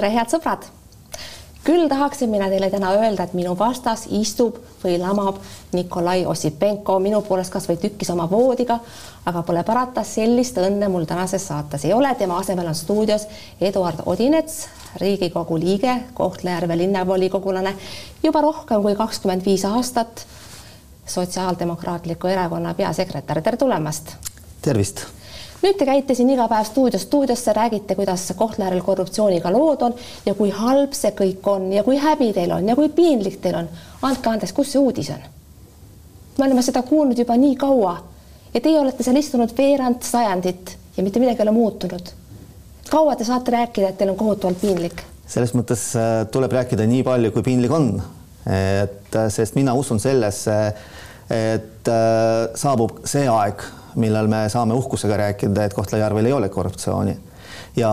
tere, head sõbrad! küll tahaksin mina teile täna öelda, et minu vastas istub või lamab Nikolai Ossipenko minu poolest kasvõi tükki sama voodiga, aga pole parata, sellist õnne mul tänases saates ei ole, tema asemel on stuudios Eduard Odinets, Riigikogu liige, Kohtla-Järve linnavolikogulane, juba rohkem kui kakskümmend viis aastat Sotsiaaldemokraatliku Erakonna peasekretär, tere tulemast! tervist! Nüüd te käite siin iga päev stuudios stuudiosse, räägite, kuidas Kohtla-Järvel korruptsiooniga lood on ja kui halb see kõik on ja kui häbi teil on ja kui piinlik teil on. andke andeks, kus see uudis on? me oleme seda kuulnud juba nii kaua ja teie olete seal istunud veerand sajandit ja mitte midagi ei ole muutunud. kaua te saate rääkida, et teil on kohutavalt piinlik? selles mõttes äh, tuleb rääkida nii palju, kui piinlik on. et äh, sest mina usun sellesse, et äh, saabub see aeg millal me saame uhkusega rääkida, et Kohtla-Järvel ei ole korruptsiooni. ja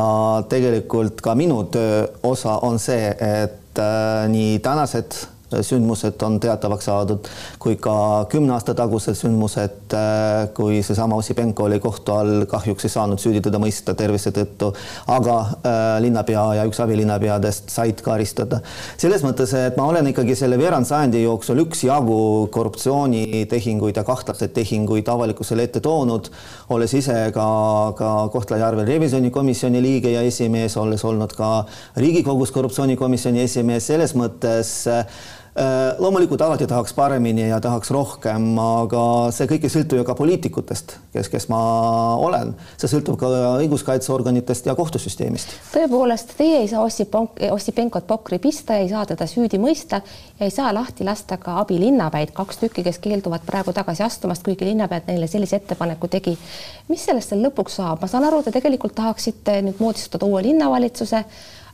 tegelikult ka minu töö osa on see, et äh, nii tänased sündmused on teatavaks saadud, kui ka kümne aasta tagused sündmused, äh, kui seesama Ossipenko oli kohtu all, kahjuks ei saanud süüdi teda mõista tervise tõttu, aga äh, linnapea ja üks abilinnapeadest said karistada. selles mõttes, et ma olen ikkagi selle veerand sajandi jooksul üksjagu korruptsioonitehinguid ja kahtlaseid tehinguid avalikkusele ette toonud, olles ise ka, ka Kohtla-Järvel revisjonikomisjoni liige ja esimees, olles olnud ka Riigikogus korruptsioonikomisjoni esimees, selles mõttes äh, Äh, loomulikult alati tahaks paremini ja tahaks rohkem, aga see kõik ei sõltu ju ka poliitikutest, kes, kes ma olen, see sõltub ka õiguskaitseorganitest ja kohtusüsteemist. tõepoolest, teie ei saa Ossipenk, Ossipenkot pokri pista, ei saa teda süüdi mõista ja ei saa lahti lasta ka abilinnapäid, kaks tükki, kes keelduvad praegu tagasi astumast, kuigi linnapea neile sellise ettepaneku tegi. mis sellest seal lõpuks saab, ma saan aru, te tegelikult tahaksite nüüd moodustada uue linnavalitsuse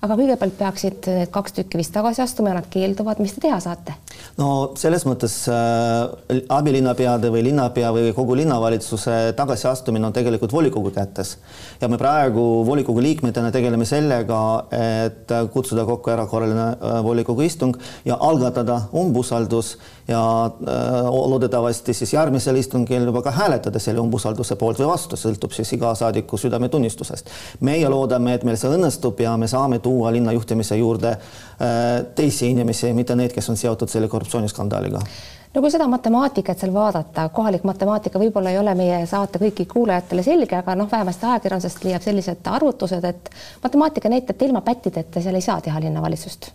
aga kõigepealt peaksid need kaks tükki vist tagasi astuma ja nad keelduvad, mis te teha saate? no selles mõttes äh, abilinnapeade või linnapea või kogu linnavalitsuse tagasiastumine on tegelikult volikogu kätes ja me praegu volikogu liikmetena tegeleme sellega, et kutsuda kokku erakorraline äh, volikogu istung ja algatada umbusaldus ja äh, loodetavasti siis järgmisel istungil juba ka hääletada selle umbusalduse poolt või vastu, sõltub siis iga saadiku südametunnistusest. meie loodame, et meil see õnnestub ja me saame tuua linna juhtimise juurde äh, teisi inimesi, mitte neid, kes on seotud selle korruptsiooniskandaaliga no kui seda matemaatikat seal vaadata, kohalik matemaatika võib-olla ei ole meie saate kõigi kuulajatele selge, aga noh, vähemasti ajakirjandusest leiab sellised arvutused, et matemaatika näitab, et ilma pättideta seal ei saa teha linnavalitsust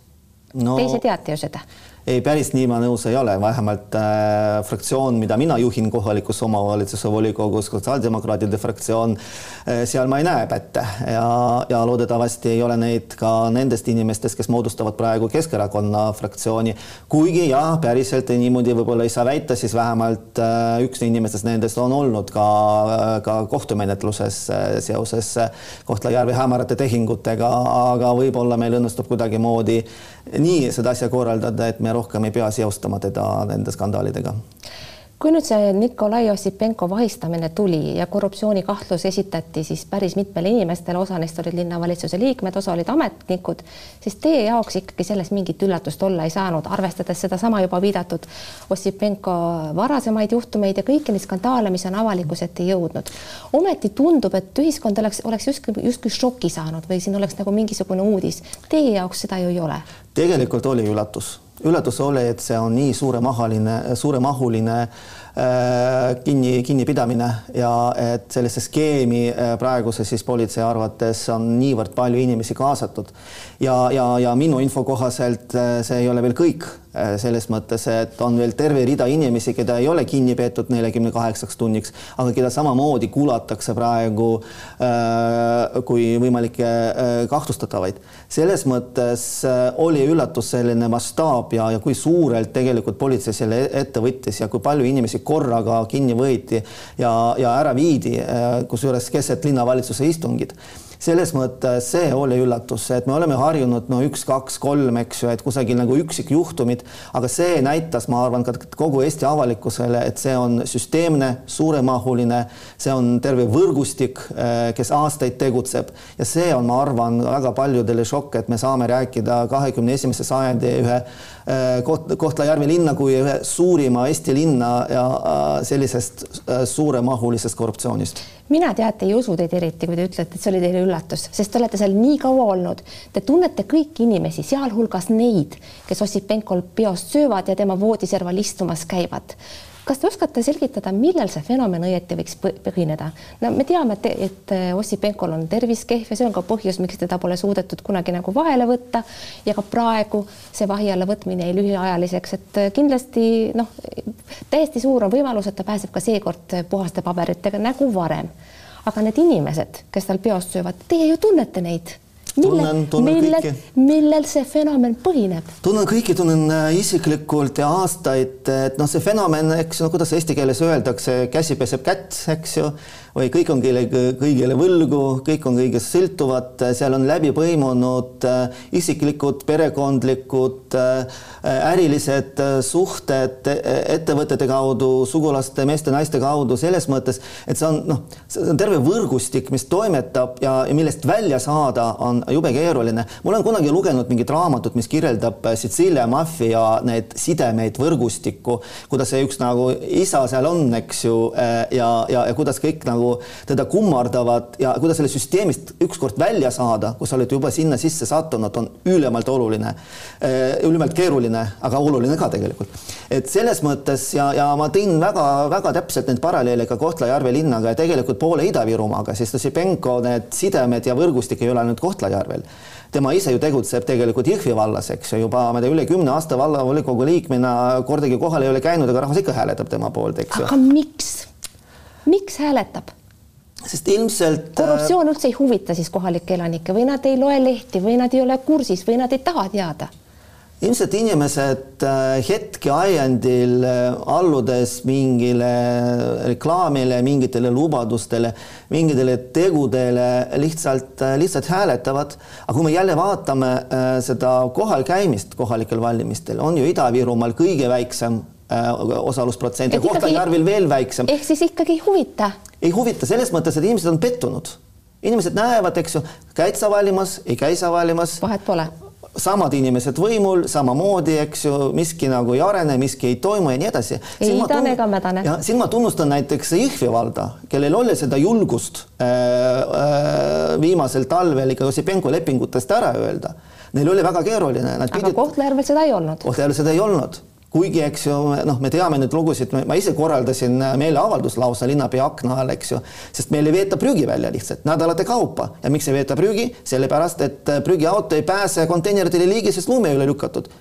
no,. Te ise teate ju seda ei, päris nii ma nõus ei ole, vähemalt äh, fraktsioon, mida mina juhin kohalikus omavalitsuse volikogus, sotsiaaldemokraatide fraktsioon äh,, seal ma ei näe pätte. Ja, ja loodetavasti ei ole neid ka nendest inimestest, kes moodustavad praegu Keskerakonna fraktsiooni. kuigi jah, päriselt niimoodi võib-olla ei saa väita, siis vähemalt äh, üks inimestest nendest on olnud ka, äh, ka kohtumenetluses äh, seoses äh, Kohtla-Järve hämarate tehingutega, aga võib-olla meil õnnestub kuidagimoodi nii seda asja korraldada, et me rohkem ei pea seostama teda nende skandaalidega kui nüüd see Nikolai Ossipenko vahistamine tuli ja korruptsioonikahtlus esitati siis päris mitmele inimestele, osa neist olid linnavalitsuse liikmed, osa olid ametnikud, siis teie jaoks ikkagi selles mingit üllatust olla ei saanud, arvestades sedasama juba viidatud Ossipenko varasemaid juhtumeid ja kõiki neid skandaale, mis on avalikkuse ette jõudnud. ometi tundub, et ühiskond oleks, oleks justkui, justkui šoki saanud või siin oleks nagu mingisugune uudis. Teie jaoks seda ju ei ole? tegelikult oli üllatus üllatus oli, et see on nii suuremahaline, suuremahuline äh, kinni, kinnipidamine ja et sellesse skeemi äh, praeguse siis politsei arvates on niivõrd palju inimesi kaasatud. ja, ja, ja minu info kohaselt äh, see ei ole veel kõik selles mõttes, et on veel terve rida inimesi, keda ei ole kinni peetud neljakümne kaheksaks tunniks, aga keda samamoodi kuulatakse praegu äh, kui võimalikke äh, kahtlustatavaid. selles mõttes äh, oli üllatus selline mastaap ja, ja kui suurelt tegelikult politsei selle ette võttis ja kui palju inimesi korraga kinni võeti ja, ja ära viidi äh,, kusjuures keset linnavalitsuse istungit selles mõttes see oli üllatus, et me oleme harjunud no üks, kaks, kolm, eks ju, et kusagil nagu üksikjuhtumid, aga see näitas, ma arvan, ka kogu Eesti avalikkusele, et see on süsteemne, suuremahuline, see on terve võrgustik, eh, kes aastaid tegutseb. Ja see on, ma arvan, väga paljudele šokk, et me saame rääkida kahekümne esimese sajandi ühe eh, Koht-, Kohtla-Järve linna kui ühe suurima Eesti linna ja eh, sellisest suuremahulisest korruptsioonist mina teate ei usu teid eriti, kui te ütlete, et see oli teile üllatus, sest te olete seal nii kaua olnud. Te tunnete kõiki inimesi, sealhulgas neid, kes Ossipenkol peost söövad ja tema voodiserval istumas käivad kas te oskate selgitada, millel see fenomen õieti võiks põhineda? no me teame, et, et Ossipenkol on tervis kehv ja see on ka põhjus, miks teda pole suudetud kunagi nagu vahele võtta ja ka praegu see vahi alla võtmine jäi lühiajaliseks, et kindlasti noh, täiesti suur on võimalus, et ta pääseb ka seekord puhaste paberitega nagu varem. aga need inimesed, kes tal peost söövad, teie ju tunnete neid tunnen, tunnen millel, kõiki. millel see fenomen põhineb? tunnen kõiki, tunnen äh, isiklikult ja aastaid, et noh, see fenomen, eks no kuidas eesti keeles öeldakse, käsi peseb kätt, eks ju, või kõik on keele, kõigile võlgu, kõik on kõigest sõltuvad, seal on läbi põimunud äh, isiklikud, perekondlikud, äh, ärilised suhted ettevõtete kaudu, sugulaste, meeste-naiste kaudu, selles mõttes, et see on noh, see on terve võrgustik, mis toimetab ja, ja millest välja saada on jube keeruline. ma olen kunagi lugenud mingit raamatut, mis kirjeldab äh, Sitsiilia maffia neid sidemeid, võrgustikku, kuidas see üks nagu isa seal on, eks ju, äh, ja, ja, ja kuidas kõik nagu teda kummardavad ja kuidas sellest süsteemist ükskord välja saada, kui sa oled juba sinna sisse sattunud, on ülimalt oluline, äh, ülimalt keeruline, aga oluline ka tegelikult. et selles mõttes ja, ja ma tõin väga-väga täpselt neid paralleele ka Kohtla-Järve linnaga ja tegelikult poole Ida-Virumaaga, sest Ossipenko need sidemed ja võrgustik ei ole ainult Kohtla-Järve Kohtla-Järvel. tema ise ju tegutseb tegelikult Jõhvi vallas, eks ju, juba ma ei tea, üle kümne aasta vallavolikogu liikmena kordagi kohal ei ole käinud, aga rahvas ikka hääletab tema poolt, eks ju. aga miks, miks hääletab? Sest ilmselt äh, korruptsioon üldse ei huvita siis kohalikke elanikke või nad ei loe lehti või nad ei ole kursis või nad ei taha teada ilmselt inimesed äh, hetke ajendil äh, alludes mingile reklaamile, mingitele lubadustele, mingitele tegudele lihtsalt, lihtsalt hääletavad. aga kui me jälle vaatame seda kohal käimist kohalikel valimistel, on ju Ida-Virumaal kõige väiksem osalusprotsent ja Kohtla-Järvel veel väiksem. ehk siis ikkagi ei huvita? ei huvita selles mõttes, et inimesed on pettunud. inimesed näevad, eks ju, käid sa valimas, ei käi sa valimas. vahet pole samad inimesed võimul samamoodi, eks ju, miski nagu ei arene, miski ei toimu ja nii edasi. ei idane ega mädane. ja siin ma tunnustan näiteks Jõhvi valda, kellel oli seda julgust äh, äh, viimasel talvel ikka Ossipenko lepingutest ära öelda. Neil oli väga keeruline. aga pidid... Kohtla-Järvel seda ei olnud. Kohtla-Järvel seda ei olnud kuigi, eks ju, noh, me teame neid lugusid, ma ise korraldasin meeleavaldust lausa linnapea akna all, eks ju, sest meil ei veeta prügi välja lihtsalt nädalate kaupa. Ja miks ei veeta prügi, sellepärast et prügiauto ei pääse konteineritele ligi, sest lumi ei ole lükatud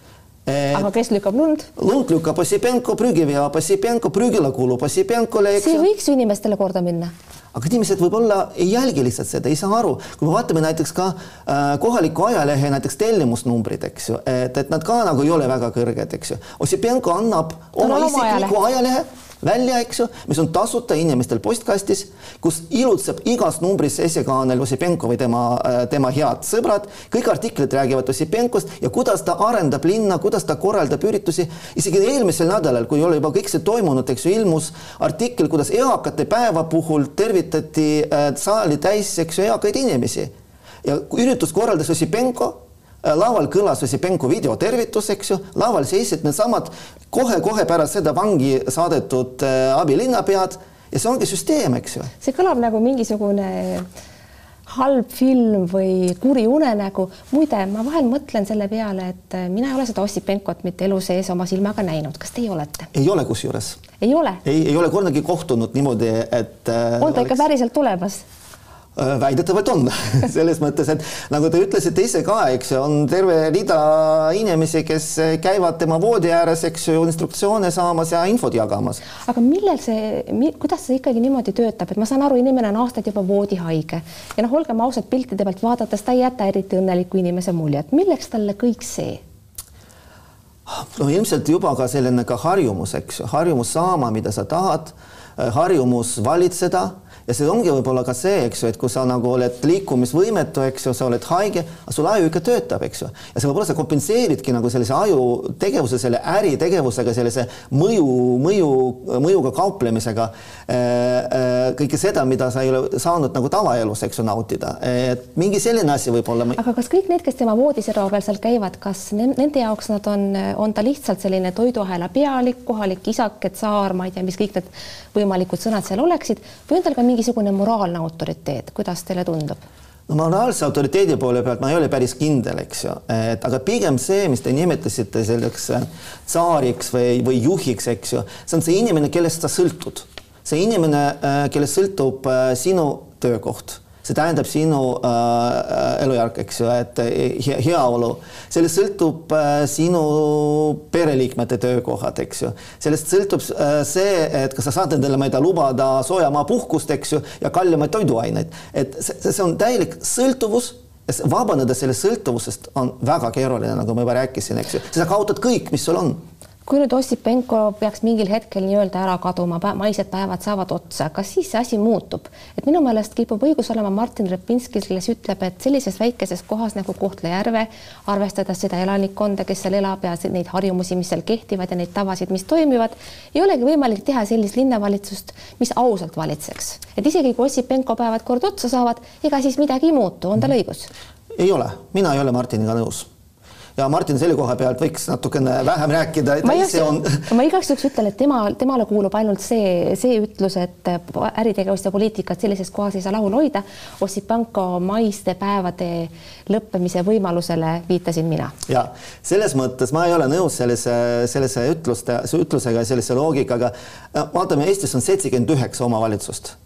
aga kes lükkab lund? lund lükkab Ossipenko, prügi veab Ossipenko, prügila kulub Ossipenkole. see võiks ju inimestele korda minna aga inimesed võib-olla ei jälgi lihtsalt seda, ei saa aru, kui me vaatame näiteks ka äh, kohaliku ajalehe näiteks tellimusnumbrid, eks ju, et, et nad ka nagu ei ole väga kõrged, eks ju. Ossipenko annab oma isikliku ajalehe välja, eks ju, mis on tasuta inimestel postkastis, kus ilutseb igas numbris esikaanel Ossipenko või tema, äh, tema head sõbrad. kõik artiklid räägivad Ossipenkost ja kuidas ta arendab linna, kuidas ta korraldab üritusi. isegi eelmisel nädalal, kui oli juba kõik see toimunud, eks ju, ilmus artikkel, kuidas eakate päeva puhul tervitati äh, saali täis, eks ju, eakaid inimesi ja üritust korraldas Ossipenko laval kõlas Ossipenko videotervitus, eks ju, laval seisid needsamad kohe-kohe pärast seda vangi saadetud äh, abilinnapead ja see ongi süsteem, eks ju. see kõlab nagu mingisugune halb film või kuri unenägu. muide, ma vahel mõtlen selle peale, et äh, mina ei ole seda Ossipenkot mitte elu sees oma silmaga näinud, kas teie olete? ei ole kusjuures. ei ole? ei, ei ole kordagi kohtunud niimoodi, et on ta oleks... ikka päriselt tulemas? Äh, väidetavalt on. Selles mõttes, et nagu te ütlesite ise ka, eks ju, on terve rida inimesi, kes käivad tema voodi ääres, eks ju, instruktsioone saamas ja infot jagamas. aga millel see, kuidas see ikkagi niimoodi töötab, et ma saan aru, inimene on aastaid juba voodihaige. Ja noh, olgem ausad, piltide pealt vaadates ta ei jäta eriti õnneliku inimese muljet, milleks talle kõik see? no ilmselt juba ka selline ka harjumus, eks. Ju, harjumus saama, mida sa tahad, harjumus valitseda ja see ongi võib-olla ka see, eks ju, et kui sa nagu oled liikumisvõimetu, eks ju, sa oled haige, aga sul aju ikka töötab, eks ju. ja sa võib-olla sa kompenseeridki nagu sellise aju tegevuse, selle äritegevusega, sellise mõju, mõju, mõjuga kauplemisega äh, äh, kõike seda, mida sa ei ole saanud nagu tavaelus, eks ju, nautida. et mingi selline asi võib-olla. aga kas kõik need, kes tema voodiserva peal seal käivad, kas nende jaoks nad on, on ta lihtsalt selline toiduahela pealik, kohalik isak, tsaar, ma ei tea, mis kõik need võimalikud sõnad seal oleksid või on tal ka mingi mingisugune moraalne autoriteet, kuidas teile tundub? no moraalse autoriteedi poole pealt ma ei ole päris kindel, eks ju, et aga pigem see, mis te nimetasite selleks äh, tsaariks või, või juhiks, eks ju, see on see inimene, kellest sa sõltud. see inimene, äh, kellest sõltub äh, sinu töökoht see tähendab sinu äh, elujärg, eks ju, et he, heaolu. sellest sõltub äh, sinu pereliikmete töökohad, eks ju. sellest sõltub äh, see, et kas sa saad endale, ma ei tea, lubada soojamaapuhkust, eks ju, ja kallimaid toiduaineid. et see, see on täielik sõltuvus vabaneda sellest sõltuvusest on väga keeruline, nagu ma juba rääkisin, eks ju, sa kaotad kõik, mis sul on kui nüüd Ossipenko peaks mingil hetkel nii-öelda ära kaduma, maised päevad saavad otsa, kas siis see asi muutub? et minu meelest kipub õigus olema Martin Repinskil, kes ütleb, et sellises väikeses kohas nagu Kohtla-Järve, arvestades seda elanikkonda, kes seal elab ja neid harjumusi, mis seal kehtivad ja neid tavasid, mis toimivad, ei olegi võimalik teha sellist linnavalitsust, mis ausalt valitseks. et isegi kui Ossipenko päevad kord otsa saavad, ega siis midagi ei muutu, on tal õigus? ei ole, mina ei ole Martiniga nõus ja Martin selle koha pealt võiks natukene vähem rääkida. ma, on... ma igaks juhuks ütlen, et tema, temale kuulub ainult see, see ütlus, et äritegevust ja poliitikat sellises kohas ei saa lahul hoida. Ossipanko maiste päevade lõppemise võimalusele viitasin mina. ja selles mõttes ma ei ole nõus sellise, sellise ütluste, ütlusega, sellise loogikaga. vaatame, Eestis on seitsekümmend üheksa omavalitsust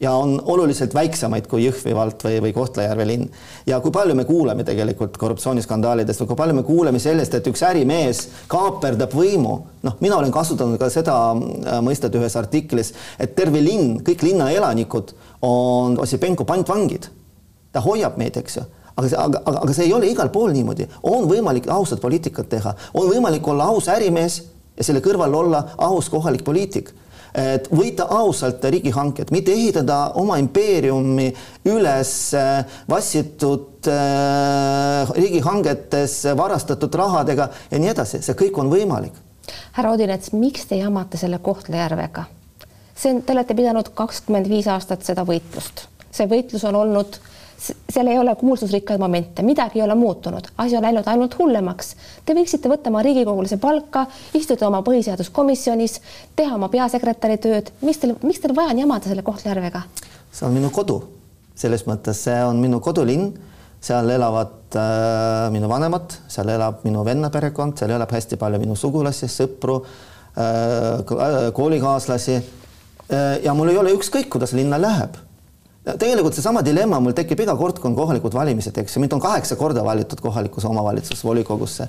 ja on oluliselt väiksemaid kui Jõhvi vald või, või Kohtla-Järve linn. ja kui palju me kuuleme tegelikult korruptsiooniskandaalidest või kui palju me kuuleme sellest, et üks ärimees kaaperdab võimu, noh, mina olen kasutanud ka seda äh, mõistet ühes artiklis, et terve linn, kõik linna elanikud on Ossipenko pantvangid. ta hoiab meid, eks ju. Aga aga, aga see ei ole igal pool niimoodi, on võimalik ausat poliitikat teha, on võimalik olla aus ärimees ja selle kõrval olla aus kohalik poliitik et võita ausalt riigihanked, mitte ehitada oma impeeriumi üles äh, vassitud äh, riigihangetes varastatud rahadega ja nii edasi, see kõik on võimalik. härra Odinets, miks te jamate selle Kohtla-Järvega? see on, te olete pidanud kakskümmend viis aastat seda võitlust, see võitlus on olnud seal ei ole kuulsusrikkaid momente, midagi ei ole muutunud, asi on läinud ainult hullemaks. Te võiksite võtta oma riigikogulase palka, istuda oma põhiseaduskomisjonis, teha oma peasekretäri tööd. miks teil, miks teil vaja on jamada selle Kohtla-Järvega? see on minu kodu, selles mõttes see on minu kodulinn, seal elavad äh, minu vanemad, seal elab minu venna perekond, seal elab hästi palju minu sugulasi, sõpru äh,, koolikaaslasi äh,. ja mul ei ole ükskõik, kuidas linna läheb tegelikult seesama dilemma mul tekib iga kord, kui on kohalikud valimised, eks ju, mind on kaheksa korda valitud kohalikusse omavalitsusse volikogusse.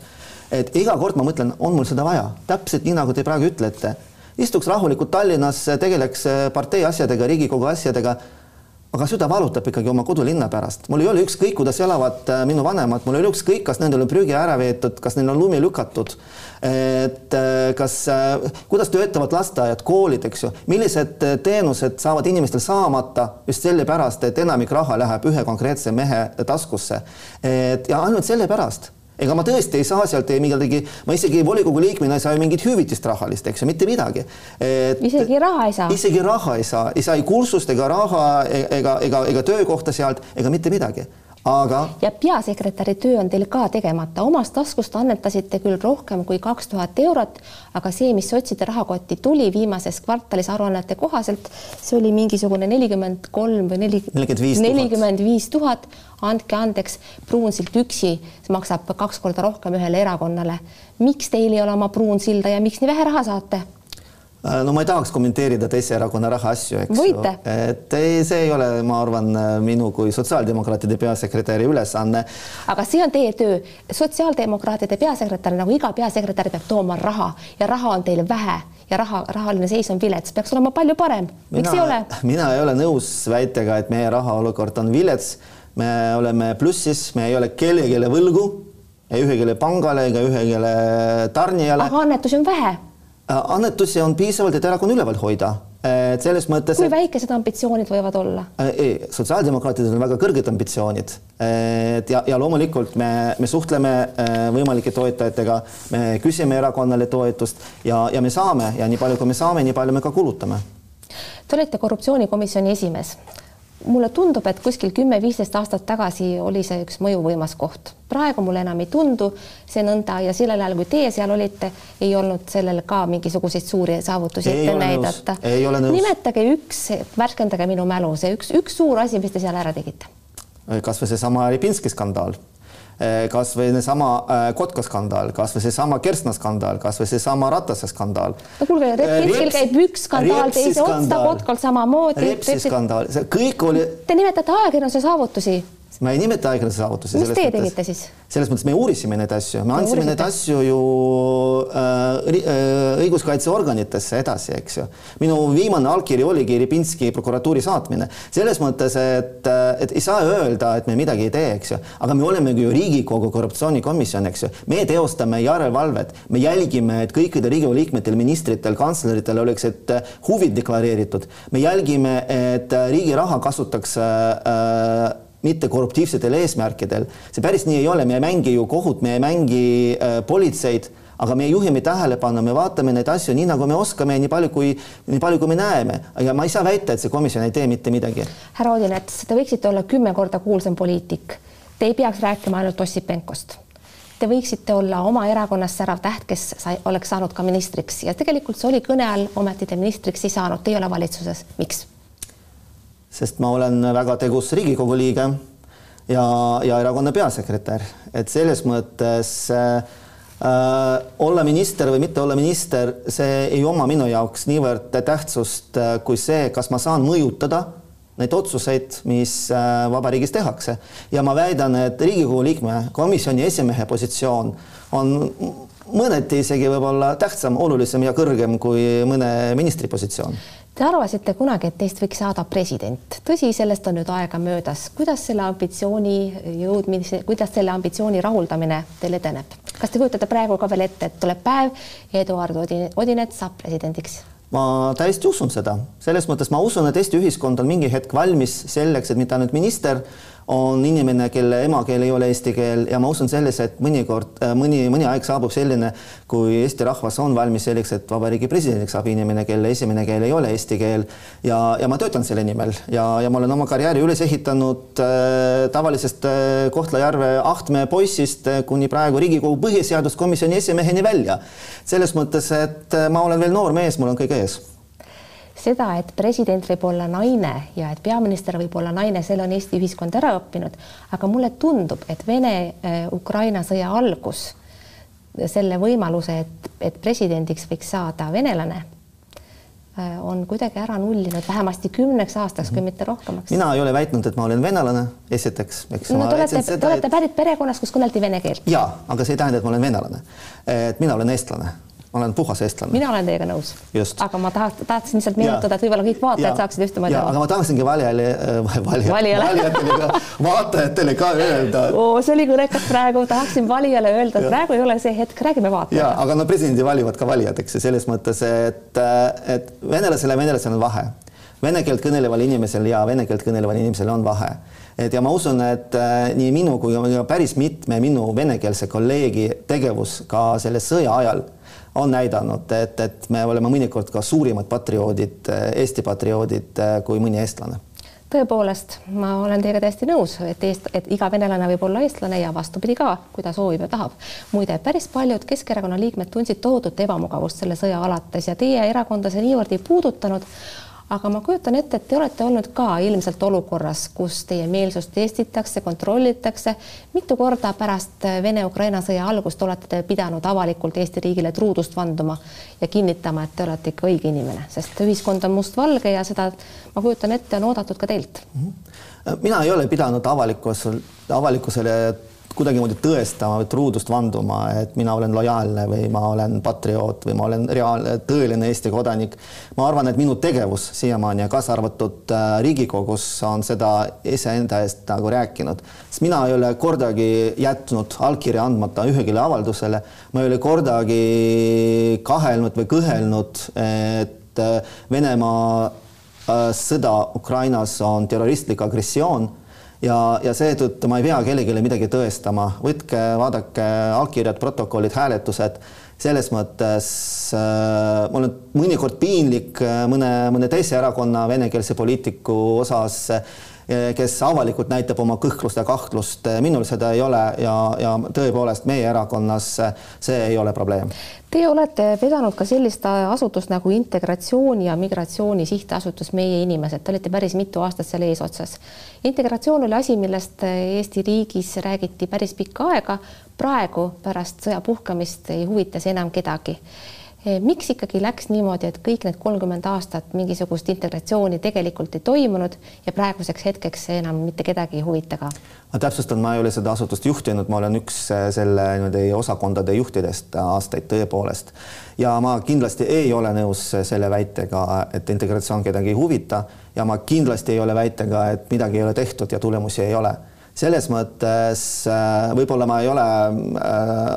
et iga kord ma mõtlen, on mul seda vaja, täpselt nii, nagu te praegu ütlete. istuks rahulikult Tallinnas, tegeleks partei asjadega, Riigikogu asjadega aga süda valutab ikkagi oma kodulinna pärast. mul ei ole ükskõik, kuidas elavad äh, minu vanemad, mul ei ole ükskõik, kas nendel on prügi ära veetud, kas neil on lumi lükatud. et äh, kas, äh, kuidas töötavad lasteaiad, koolid, eks ju, millised teenused saavad inimestel saamata just sellepärast, et enamik raha läheb ühe konkreetse mehe taskusse. et ja ainult sellepärast ega ma tõesti ei saa sealt midagi, ma isegi volikogu liikmena ei saa ju mingit hüvitist rahalist, eks ju, mitte midagi. isegi raha ei saa? isegi raha ei saa, ei saa ei kursust ega raha e-, ega, ega, ega töökohta sealt ega mitte midagi aga. ja peasekretäri töö on teil ka tegemata, omast taskust annetasite küll rohkem kui kaks tuhat eurot, aga see, mis sotside rahakotti tuli viimases kvartalis aruannete kohaselt, see oli mingisugune nelikümmend kolm või neli, nelikümmend viis tuhat. andke andeks, Pruunsild üksi maksab kaks korda rohkem ühele erakonnale. miks teil ei ole oma Pruunsilda ja miks nii vähe raha saate? Äh, no ma ei tahaks kommenteerida teise erakonna rahaasju, eks Võite. ju. et ei, see ei ole, ma arvan, minu kui sotsiaaldemokraatide peasekretäri ülesanne. aga see on teie töö. sotsiaaldemokraatide peasekretär, nagu iga peasekretär, peab tooma raha ja raha on teil vähe ja raha, rahaline seis on vilets, peaks olema palju parem. miks ei ole? mina ei ole nõus väitega, et meie raha olukord on vilets. me oleme plussis, me ei ole kellelegi võlgu, ei ühegile pangale ega ühegile tarnijale. aga annetusi on vähe Äh, annetusi on piisavalt, et erakonna üleval hoida. et selles mõttes. kui väikesed ambitsioonid võivad olla? Äh, ei, sotsiaaldemokraatidel on väga kõrged ambitsioonid. et ja, ja loomulikult me, me suhtleme äh, võimalike toetajatega, me küsime erakonnale toetust ja, ja me saame ja nii palju, kui me saame, nii palju me ka kulutame. Te olete korruptsioonikomisjoni esimees mulle tundub, et kuskil kümme-viisteist aastat tagasi oli see üks mõjuvõimas koht. praegu mulle enam ei tundu see nõnda ja sellel ajal, kui teie seal olite, ei olnud sellel ka mingisuguseid suuri saavutusi ette näidata. nimetage üks, värskendage minu mälu, see üks, üks suur asi, mis te seal ära tegite. kas või seesama Ribinski skandaal kas või seesama eh, Kotka skandaal, kas või seesama Kersna skandaal, kas või seesama Ratase skandaal. no kuulge, Repinskil eh, käib üks skandaal teise otsa, Kotkal samamoodi. Repsi skandaal, see kõik oli. Te nimetate ajakirjanduse saavutusi ma ei nimeta ajakirjanduse saavutusi. mis teie tegite siis? selles mõttes me uurisime neid asju, me andsime neid asju ju äh, äh, õiguskaitseorganitesse edasi, eks ju. minu viimane allkiri oligi Ribinski prokuratuuri saatmine. selles mõttes, et, äh, et ei saa öelda, et me midagi ei tee, eks ju, aga me olemegi ju Riigikogu korruptsioonikomisjon, eks ju. me teostame järelevalvet, me jälgime, et kõikidel Riigikogu liikmetel, ministritel, kantsleritel oleksid äh, huvid deklareeritud. me jälgime, et riigi raha kasutatakse äh, mitte korruptiivsetel eesmärkidel. see päris nii ei ole, me ei mängi ju kohut, me ei mängi äh, politseid, aga me juhime tähelepanu, me vaatame neid asju nii, nagu me oskame, nii palju kui, nii palju, kui me näeme. aga ma ei saa väita, et see komisjon ei tee mitte midagi. härra Odinets, te võiksite olla kümme korda kuulsam poliitik. Te ei peaks rääkima ainult Ossipenkost te võiksite olla oma erakonnas särav täht, kes sai, oleks saanud ka ministriks ja tegelikult see oli kõne all, ometi te ministriks ei saanud, te ei ole valitsuses, miks? Sest ma olen väga tegus Riigikogu liige ja, ja erakonna peasekretär, et selles mõttes äh, olla minister või mitte olla minister, see ei oma minu jaoks niivõrd tähtsust äh, kui see, kas ma saan mõjutada neid otsuseid, mis äh, vabariigis tehakse. ja ma väidan, et Riigikogu liikme, komisjoni esimehe positsioon on mõneti isegi võib-olla tähtsam, olulisem ja kõrgem kui mõne ministri positsioon Te arvasite kunagi, et teist võiks saada president. tõsi, sellest on nüüd aega möödas. kuidas selle ambitsiooni jõudmise, kuidas selle ambitsiooni rahuldamine teil edeneb? kas te kujutate praegu ka veel ette, et tuleb päev ja Eduard Odinets saab presidendiks? ma täiesti usun seda, selles mõttes ma usun, et Eesti ühiskond on mingi hetk valmis selleks, et mitte ainult minister on inimene, kelle emakeel ei ole eesti keel. Ja ma usun sellesse, et mõnikord, äh, mõni, mõni aeg saabub selline, kui Eesti rahvas on valmis selleks, et vabariigi presidendiks saab inimene, kelle esimene keel ei ole eesti keel. Ja, ja ma töötan selle nimel. Ja, ja ma olen oma karjääri üles ehitanud äh, tavalisest äh, Kohtla-Järve Ahtme poisist äh, kuni praegu Riigikogu põhiseaduskomisjoni esimeheni välja. selles mõttes, et äh, ma olen veel noor mees, mul on kõik ees seda, et president võib olla naine ja et peaminister võib olla naine, selle on Eesti ühiskond ära õppinud, aga mulle tundub, et Vene-Ukraina sõja algus, selle võimaluse, et, et presidendiks võiks saada venelane, äh, on kuidagi ära nullinud vähemasti kümneks aastaks, kui mitte rohkemaks. mina ei ole väitnud, et ma olen venelane, esiteks. no te olete, te olete et... pärit perekonnast, kus kõneldi vene keelt. ja, aga see ei tähenda, et ma olen venelane. et mina olen eestlane ma olen puhas eestlane. mina olen teiega nõus. aga ma taht, tahtsin lihtsalt meenutada, et võib-olla kõik vaatajad saaksid ühtemoodi aru. aga ma tahaksingi valijale äh,, valijale, valijatele ka, vaatajatele ka öelda oo, see oli kõnekas praegu, tahaksin valijale öelda, et praegu ei ole see hetk, räägime vaatajale. ja, aga no presidendi valivad ka valijad, eks ju, selles mõttes, et, et venelasele ja venelasel on vahe. Vene keelt kõneleval inimesel ja vene keelt kõneleval inimesel on vahe et ja ma usun, et äh, nii minu kui päris mitme minu venekeelse kolleegi tegevus ka selle sõja ajal on näidanud, et, et me oleme mõnikord ka suurimad patrioodid, Eesti patrioodid kui mõni eestlane tõepoolest, ma olen teiega täiesti nõus, et eest, et iga venelane võib olla eestlane ja vastupidi ka, kui ta soovib ja tahab. muide, päris paljud Keskerakonna liikmed tundsid tohutut ebamugavust selle sõja alates ja teie erakonda see niivõrd ei puudutanud aga ma kujutan ette, et te olete olnud ka ilmselt olukorras, kus teie meelsust testitakse, kontrollitakse. mitu korda pärast Vene-Ukraina sõja algust olete te pidanud avalikult Eesti riigile truudust vanduma ja kinnitama, et te olete ikka õige inimene, sest ühiskond on mustvalge ja seda ma kujutan ette, on oodatud ka teilt. mina ei ole pidanud avalikkusel, avalikkusele kuidagimoodi tõestama või truudust vanduma, et mina olen lojaalne või ma olen patrioot või ma olen reaalne, tõeline Eesti kodanik. ma arvan, et minu tegevus siiamaani kaasa arvatud äh, Riigikogus on seda iseenda eest nagu rääkinud, sest mina ei ole kordagi jätnud allkirja andmata ühegile avaldusele, ma ei ole kordagi kahelnud või kõhelnud, et äh, Venemaa äh, sõda Ukrainas on terroristlik agressioon ja, ja seetõttu ma ei pea kellelegi midagi tõestama, võtke, vaadake allkirjad, protokollid, hääletused, selles mõttes äh, ma olen mõnikord piinlik mõne, mõne teise erakonna venekeelse poliitiku osas Eh, kes avalikult näitab oma kõhklust ja kahtlust. Eh, minul seda ei ole ja, ja tõepoolest meie erakonnas eh, see ei ole probleem. Teie olete vedanud ka sellist asutust nagu Integratsiooni ja Migratsiooni Sihtasutus Meie Inimesed, te olite päris mitu aastat seal eesotsas. integratsioon oli asi, millest Eesti riigis räägiti päris pikka aega. praegu pärast sõja puhkamist ei huvita see enam kedagi miks ikkagi läks niimoodi, et kõik need kolmkümmend aastat mingisugust integratsiooni tegelikult ei toimunud ja praeguseks hetkeks see enam mitte kedagi ei huvita ka? ma täpsustan, ma ei ole seda asutust juhtinud, ma olen üks eh, selle niimoodi osakondade juhtidest aastaid tõepoolest ja ma kindlasti ei ole nõus selle väitega, et integratsioon kedagi ei huvita ja ma kindlasti ei ole väitega, et midagi ei ole tehtud ja tulemusi ei ole selles mõttes eh, võib-olla ma ei ole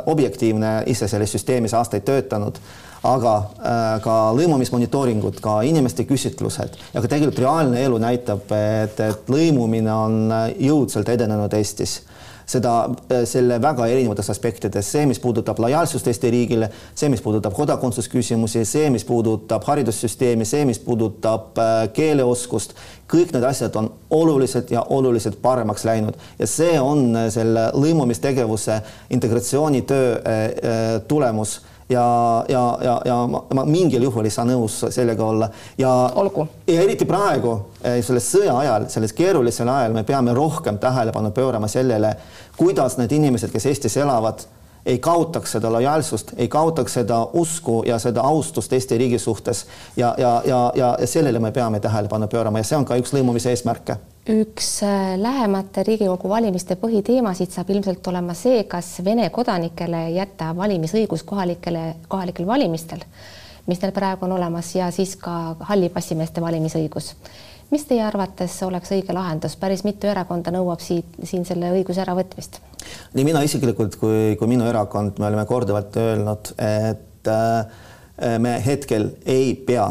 objektiivne ise selles süsteemis aastaid töötanud aga äh, ka lõimumismonitooringud, ka inimeste küsitlused. Ja ka tegelikult reaalne elu näitab, et, et lõimumine on äh, jõudsalt edenenud Eestis. Seda, äh, selle väga erinevates aspektides, see, mis puudutab lojaalsust Eesti riigile, see, mis puudutab kodakondsusküsimusi, see, mis puudutab haridussüsteemi, see, mis puudutab keeleoskust, kõik need asjad on oluliselt ja oluliselt paremaks läinud. Ja see on selle lõimumistegevuse integratsioonitöö tulemus ja, ja, ja, ja ma, ma mingil juhul ei saa nõus sellega olla. Ja, ja eriti praegu eh, selles sõja ajal, selles keerulisel ajal me peame rohkem tähelepanu pöörama sellele, kuidas need inimesed, kes Eestis elavad, ei kaotaks seda lojaalsust, ei kaotaks seda usku ja seda austust Eesti riigi suhtes. Ja, ja, ja, ja, ja sellele me peame tähelepanu pöörama ja see on ka üks lõimumise eesmärke üks äh, lähemate Riigikogu valimiste põhiteemasid saab ilmselt olema see, kas Vene kodanikele jätta valimisõigus kohalikele, kohalikel valimistel, mis neil praegu on olemas ja siis ka hallipassimeeste valimisõigus. mis teie arvates oleks õige lahendus, päris mitu erakonda nõuab siit, siin selle õiguse äravõtmist? nii mina isiklikult kui, kui minu erakond, me oleme korduvalt öelnud, et äh, me hetkel ei pea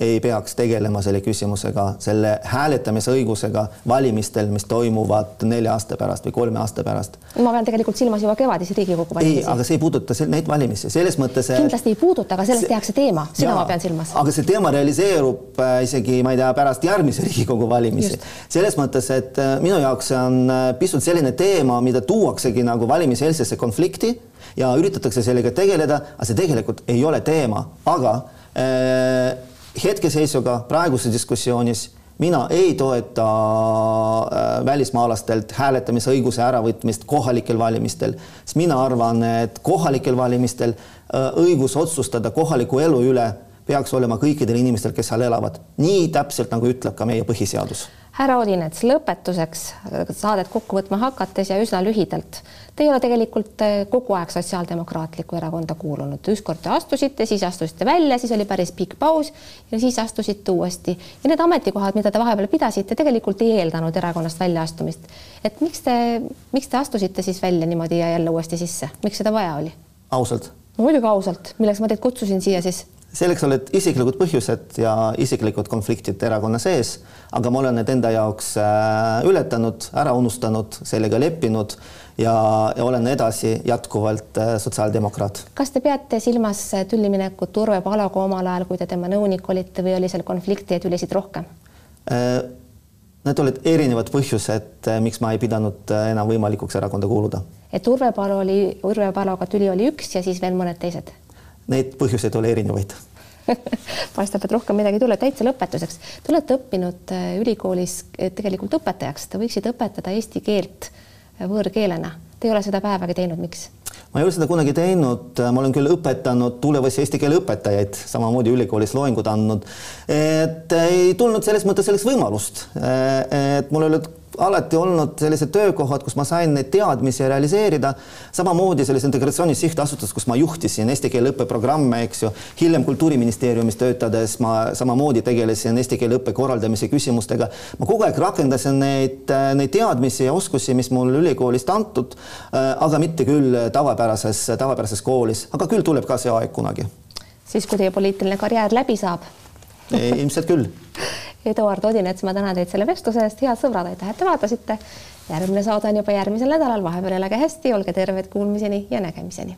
ei peaks tegelema selle küsimusega, selle hääletamisõigusega valimistel, mis toimuvad nelja aasta pärast või kolme aasta pärast. ma pean tegelikult silmas juba kevadisi Riigikogu valimisi. ei, aga see ei puuduta neid valimisi, selles mõttes. kindlasti ei puuduta, aga sellest see, tehakse teema, seda jaa, ma pean silmas. aga see teema realiseerub äh, isegi, ma ei tea, pärast järgmisi Riigikogu valimisi. selles mõttes, et äh, minu jaoks see on äh, pisut selline teema, mida tuuaksegi nagu valimiseelsesse konflikti ja üritatakse sellega tegeleda, aga see tegelikult ei ole teema, aga Äh, hetkeseisuga praeguses diskussioonis mina ei toeta äh, välismaalastelt hääletamisõiguse äravõtmist kohalikel valimistel, sest mina arvan, et kohalikel valimistel äh, õigus otsustada kohaliku elu üle peaks olema kõikidel inimestel, kes seal elavad, nii täpselt nagu ütleb ka meie põhiseadus härra Odinets, lõpetuseks saadet kokku võtma hakates ja üsna lühidalt. Te ei ole tegelikult eh, kogu aeg Sotsiaaldemokraatlikku Erakonda kuulunud, ükskord te astusite, siis astusite välja, siis oli päris pikk paus ja siis astusite uuesti ja need ametikohad, mida te vahepeal pidasite, tegelikult ei eeldanud erakonnast väljaastumist. et miks te, miks te astusite siis välja niimoodi ja jälle uuesti sisse, miks seda vaja oli? ausalt no,? muidugi ausalt, milleks ma teid kutsusin siia siis selleks olid isiklikud põhjused ja isiklikud konfliktid erakonna sees, aga ma olen need enda jaoks äh, ületanud, ära unustanud, sellega leppinud ja, ja olen edasi jätkuvalt äh, sotsiaaldemokraat. kas te peate silmas tülliminekut Urve Paloga omal ajal, kui te tema nõunik olite või oli seal konflikte ja tülisid rohkem? Äh, need olid erinevad põhjused, miks ma ei pidanud enam võimalikuks erakonda kuuluda. et Urve Palo oli, Urve Paloga tüli oli üks ja siis veel mõned teised neid põhjuseid oli erinevaid paistab, et rohkem midagi ei tule. täitsa lõpetuseks, te olete õppinud äh, ülikoolis äh, tegelikult õpetajaks, te võiksite õpetada eesti keelt äh, võõrkeelena. Te ei ole seda päevagi teinud, miks? ma ei ole seda kunagi teinud, ma olen küll õpetanud tulevasi eesti keele õpetajaid, samamoodi ülikoolis loengud andnud. et ei tulnud selles mõttes sellist võimalust, et mul olid alati olnud sellised töökohad, kus ma sain neid teadmisi realiseerida. samamoodi selles integratsioonis sihtasutuses, kus ma juhtisin eesti keele õppeprogramme, eks ju. hiljem Kultuuriministeeriumis töötades ma samamoodi tegelesin eesti keele õppe korraldamise küsimustega. ma kogu aeg rakendasin neid, neid teadmisi ja oskusi, mis mul ülikoolist antud, aga mitte küll tavapärases, tavapärases koolis, aga küll tuleb ka see aeg kunagi. siis, kui teie poliitiline karjäär läbi saab ilmselt küll Eduard Odinets, ma tänan teid selle vestluse eest, head sõbrad, aitäh, et te vaatasite. järgmine saade on juba järgmisel nädalal, vahepeal elage hästi, olge terved, kuulmiseni ja nägemiseni